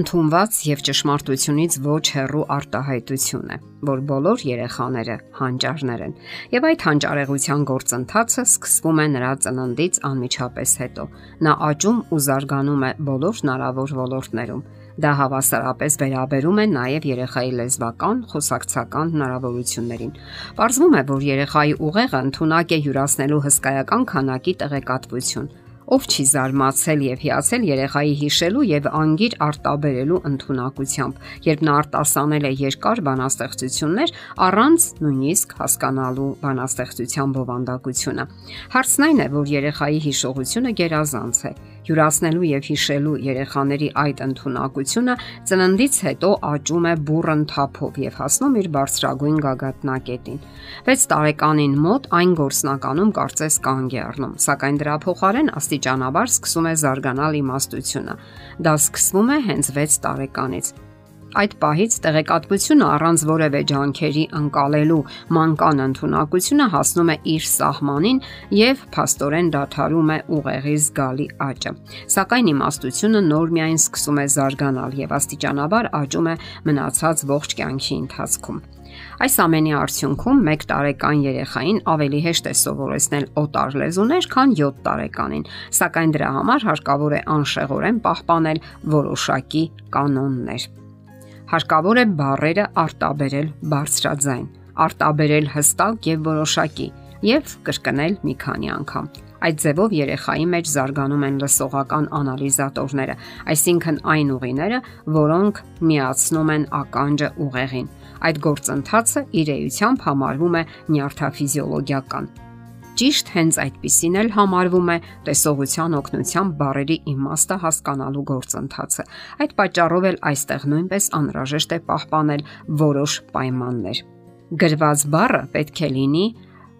ընդունված եւ ճշմարտությունից ոչ հեռու արտահայտություն է, որ բոլոր երեխաները հանճարներ են։ Եվ այդ հանճարեղության գործընթացը սկսվում է նրա ծննդից անմիջապես հետո։ Նա աճում ու զարգանում է բոլոր հնարավոր ոլորտներում։ Դա հավասարապես վերաբերում է նաև երեխայի լեզվական, խոսակցական հնարավորություններին։ Պարզվում է, որ երեխայի ուղեղը ընդունակ է յուրացնելու հսկայական քանակի տեղեկատվություն, Ով չի զարմացել եւ հիացել երեխայի հիշելու եւ անգիր արտաբերելու ընտունակությամբ, երբ նա արտասանել է երկար բանաստեղծություններ առանց նույնիսկ հասկանալու բանաստեղծության բովանդակությունը։ Հարցն այն է, որ երեխայի հիշողությունը գերազանց է Յուրացնելու եւ հիշելու երեխաների այդ ընտունակությունը ծննդից հետո աճում է բուրըն թափով եւ հասնում իր բարձրագույն գագաթնակետին։ 6 տարեկանին մոտ այն գործնականում կարծես կանգ է առնում, սակայն դրա փոխարեն աստիճանաբար սկսում է զարգանալ իմաստությունը։ Դա սկսվում է հենց 6 տարեկանից Այդ պահից տեղեկատվությունը առանց որևէ ջանքերի անցալելու մանկան ընտունակությունը հասնում է իր սահմանին եւ փաստորեն դադարում է ուղեղի զգալի աճը։ Սակայն իմաստությունը նոր միայն սկսում է զարգանալ եւ աստիճանաբար աճում է մնացած ողջ կյանքի ընթացքում։ Այս ամենի արդյունքում 1 տարեկան երեխային ավելի հեշտ է սովորեցնել օտար լեզուներ, քան 7 տարեկանին, սակայն դրա համար հարկավոր է անշեղորեն պահպանել որոշակի կանոններ հարկավոր է բարերը արտաբերել բարձրաձայն, արտաբերել հստակ եւ որոշակի եւ կրկնել մի քանի անգամ։ Այդ ձևով երեխայի մեջ զարգանում են լսողական անալիզատորները, այսինքն այն ուղիները, որոնք միացնում են ականջը ուղեղին։ Այդ գործընթացը իր էությամբ համարվում է նյարդաֆիզիոլոգիական Ճիշտ հենց այդպիսին էլ համարվում է տեսողության օգնությամբ բարերի իմաստը հասկանալու գործընթացը։ Այդ պատճառով էլ այստեղ նույնպես անհրաժեշտ է պահպանել որոշ պայմաններ։ Գրված բառը պետք է լինի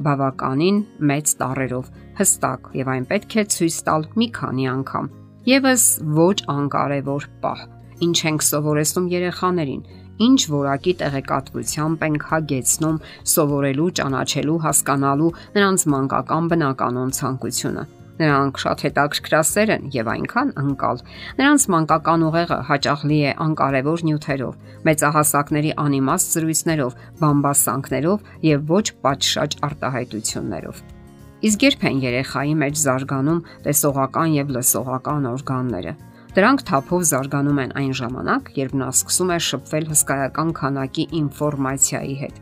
բավականին մեծ տառերով, հստակ եւ այն պետք է ցույց տալ մի քանի անգամ։ Եվս ոչ անկարևոր պահ, ինչ ենք սովորեցնում երեխաներին, ինչ որակի տեղեկատվությամբ ենք հագեցնում սովորելու, ճանաչելու, հասկանալու նրանց մանկական բնականոն ցանկությունը։ Նրանք շատ հետաքրքրասեր են եւ այնքան անկալ։ Նրանց մանկական ուղեղը հաճախ լի է անկարևոր նյութերով, մեծահասակների անիմաստ զրույցներով, բամբասանքներով եւ ոչ պատշաճ արտահայտություններով։ Իսկ երբ են երեխայի մեջ զարգանում տեսողական եւ լսողական օրգանները, Դրանք թափով զարգանում են այն ժամանակ, երբ նա սկսում է շփվել հսկայական քանակի ինֆորմացիայի հետ։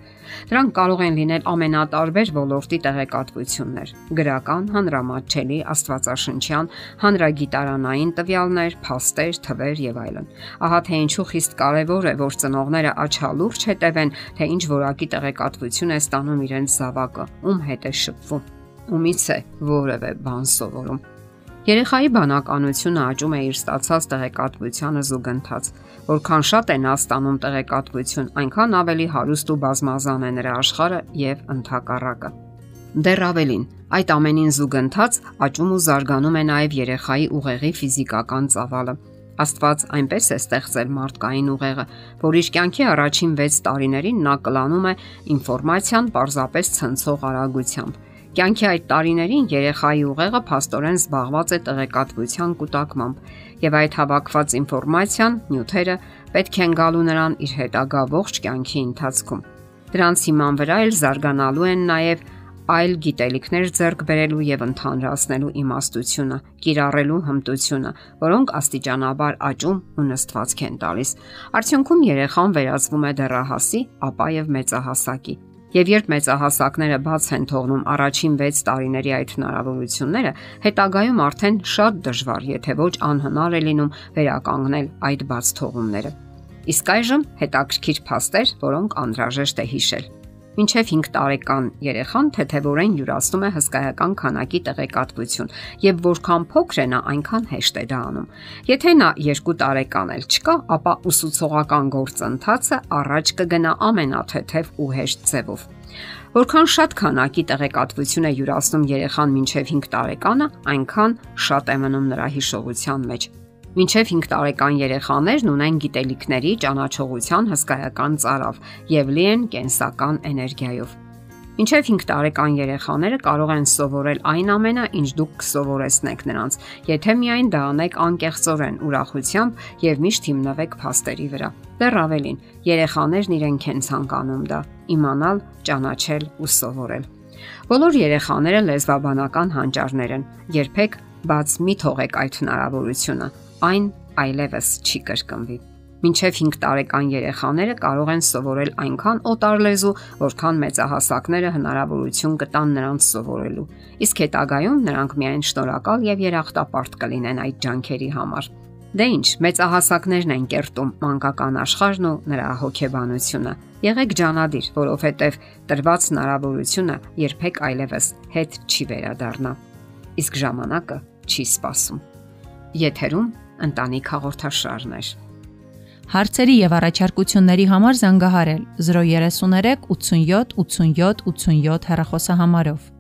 Դրանք կարող են լինել ամենատարբեր ոլորտի տեղեկատվություններ՝ գրական, հանրամատչելի, աստվածաշնչյան, հանրագիտարանային տվյալներ, փաստեր, թվեր եւ այլն։ Ահա թե ինչու խիստ կարեւոր է, որ ծնողները աչալուրջ հետևեն, թե ինչ որակի տեղեկատվություն է ստանում իրենց զավակը, ում հետ է շփվում, ումից է որևէ բան սովորում։ Երեխայի բանականությունը աճում է իր ստացած տեղեկատվությանը զուգընթաց։ Որքան շատ է նա ստանում տեղեկատվություն, այնքան ավելի հարուստ ու բազմազան է նրա աշխարհը եւ ընդհակառակը։ Դեռ ավելին, այդ ամենին զուգընթաց աճում ու զարգանում է նաև երեխայի ուղեղի ֆիզիկական ծավալը։ Աստված այնպես է ստեղծել մարդկային ուղեղը, որ իր կյանքի առաջին 6 տարիներին նա կլանում է ինֆորմացիան պարզապես ցնցող արագությամբ Կյանքի այդ տարիներին երեխայի ուղեղը փաստորեն զբաղված է տեղեկատվության կուտակմամբ, եւ այդ հավաքված ինֆորմացիան, նյութերը պետք են գալու նրան իր հետագա ողջ կյանքի ընթացքում։ Դրանց հիման վրա էլ զարգանալու են նաև այլ գիտելիքներ ձեռք բերելու եւ ընդհանրացնելու իմաստությունը, կիրառելու հմտությունը, որոնք աստիճանաբար աճում ու նստվածք են տալիս։ Արդյունքում երեխան վերածվում է դեռահասի, ապա եւ մեծահասակի, Եվ երբ մեծահասակները բաց են թողնում առաջին 6 տարիների այդ հնարավորությունները, հետագայում արդեն շատ դժվար, եթե ոչ անհնար է լինում վերականգնել այդ բաց թողումները։ Իսկ այժմ հետաքրքիր փաստեր, որոնք անհրաժեշտ է հիշել։ Մինչև 5 տարեկան երեխան թեթևորեն յուրացնում է հսկայական քանակի տեղեկատվություն, եւ որքան փոքր է նա, այնքան հեշտ է դա անում։ Եթե նա 2 տարեկան էլ չկա, ապա ուսուցողական գործընթացը առաջ կգնա ամենաթեթև ու հեշտ ձևով։ Որքան շատ քանակի տեղեկատվություն է յուրացնում երեխան մինչև 5 տարեկանը, այնքան շատ է մնում նրա հիշողության մեջ Մինչև 5 տարեկան երեխաներն ունեն գիտելիքների ճանաչողության հսկայական ծարավ եւ լի են կենսական էներգիայով։ Մինչև 5 տարեկան երեխաները կարող են սովորել այն ամենը, ինչ դուք կսովորեցնեք նրանց, եթե միայն դա անեք անկեղծորեն, ուրախությամբ եւ միշտ հիմնվեք փաստերի վրա։ Դեռ ավելին, երեխաներն իրենք են ցանկանում դա՝ իմանալ, ճանաչել ու սովորել։ Բոլոր երեխաները լեզվաբանական հանճարներ են։ Երբեք բաց մի թողեք այդ հնարավորությունը այն այլևս չի կրկնվի։ Մինչև 5 տարեկան երեխաները կարող են սովորել այնքան օտար լեզու, որքան մեծահասակները հնարավորություն կտան նրանց սովորելու։ Իսկ հետագայում նրանք միայն շնորհակալ եւ երախտապարտ կլինեն այդ ջանքերի համար։ Դե ի՞նչ, մեծահասակներն են կերտում մանկական աշխարհն ու նրա հոգեբանությունը։ Եղեք ջանադիր, որովհետև տրված հնարավորությունը երբեք այլևս հետ չի վերադառնա։ Իսկ ժամանակը չի սпасում։ Եթերում ընտանիք հաղորդաշարներ։ Հարցերի եւ առաջարկությունների համար զանգահարել 033 87 87 87 հեռախոսահամարով։